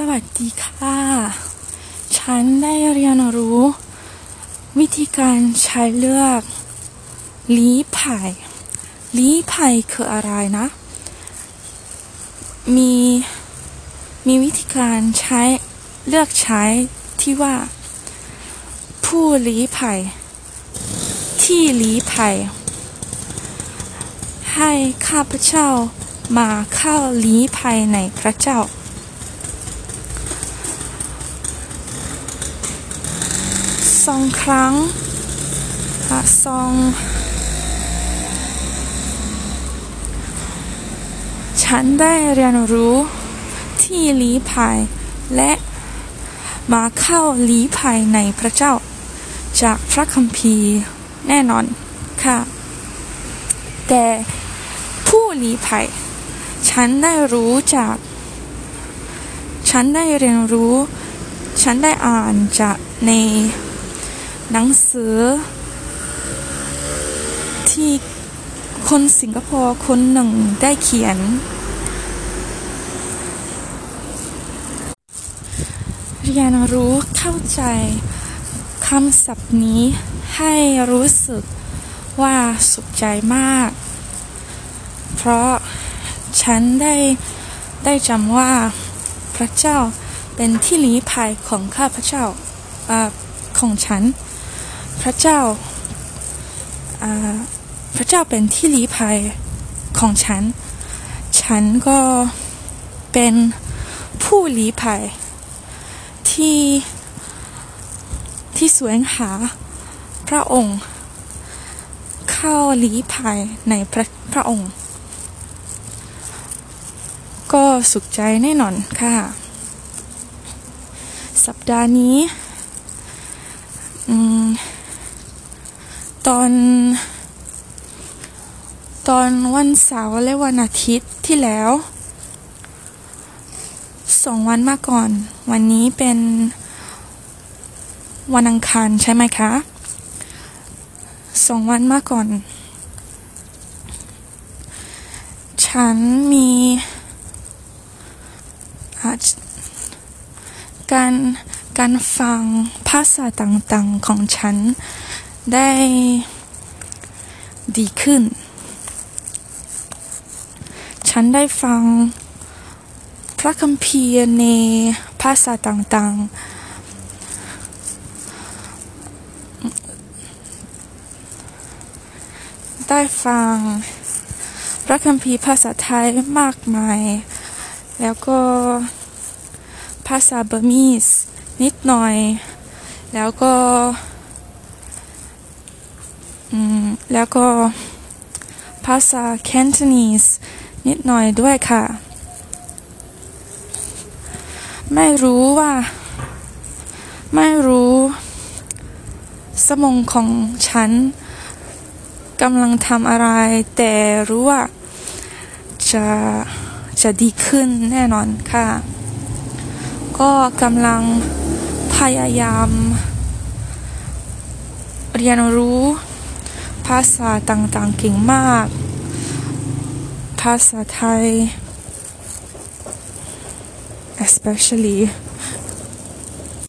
สวัสดีค่ะ ฉันได้เรียนรู้ วิธีการใช้เลือกลี้ไผ่ลี้ไผ่คืออะไรนะ มีมีวิธีการใช้เลือกใช้ที่ว่า ผู้ลี้ไผ่ที่ลี้ไผ่ให้ข้าพเจ้ามาเข้าลี้ไผ่ในพระเจ้า สองครั้งอะสองฉันได้เรียนรู้ที่ลีภัยและมาเข้าลีภัยในพระเจ้า จากพระคัมภีร์แน่นอนค่ะ แต่ผู้ลีภัย ฉันได้รู้จาก ฉันได้เรียนรู้ ฉันได้อ่านจากใน หนังสือ ที่คนสิงคโปร์คนหนึ่งได้เขียน เรียนรู้เข้าใจคำศัพท์นี้ให้รู้สึกว่าสุขใจมาก เพราะฉันได้ได้จำว่าพระเจ้าเป็นที่ลี้ภัยของข้าพระเจ้าอ่าของฉัน พระเจ้าพระเจ้าเป็นที่ลี้ภัยของฉัน ฉันก็เป็นผู้ลี้ภัย ที่ที่สวงหาพระองค์ เข้าลี้ภัยในพระพระองค์ ก็สุขใจแน่นอนค่ะ สัปดาห์นี้ อืม ตอน ตอนวันเสาร์และวันอาทิตย์ที่แล้วสองวันมาก่อน วันนี้เป็นวันอังคารใช่ไหมคะสองวันมาก่อน ฉันมีการการฟังภาษาต่างๆของฉัน ได้ดีขึ้น ฉันได้ฟังพระคัมภีร์ในภาษาต่างๆ ได้ฟังพระคัมภีร์ภาษาไทยมากมาย แล้วก็ภาษาเบอร์มีสนิดหน่อย แล้วก็ แล้วก็ภาษาแคนตนีสนิดหน่อยด้วยค่ะ ไม่รู้ว่า ไม่รู้ สมองของฉันกำลังทำอะไร แต่รู้ว่า จะจะดีขึ้นแน่นอนค่ะ ก็กำลังพยายาม เรียนรู้ ภาษาต่างๆเก่งมาก ภาษาไทย especially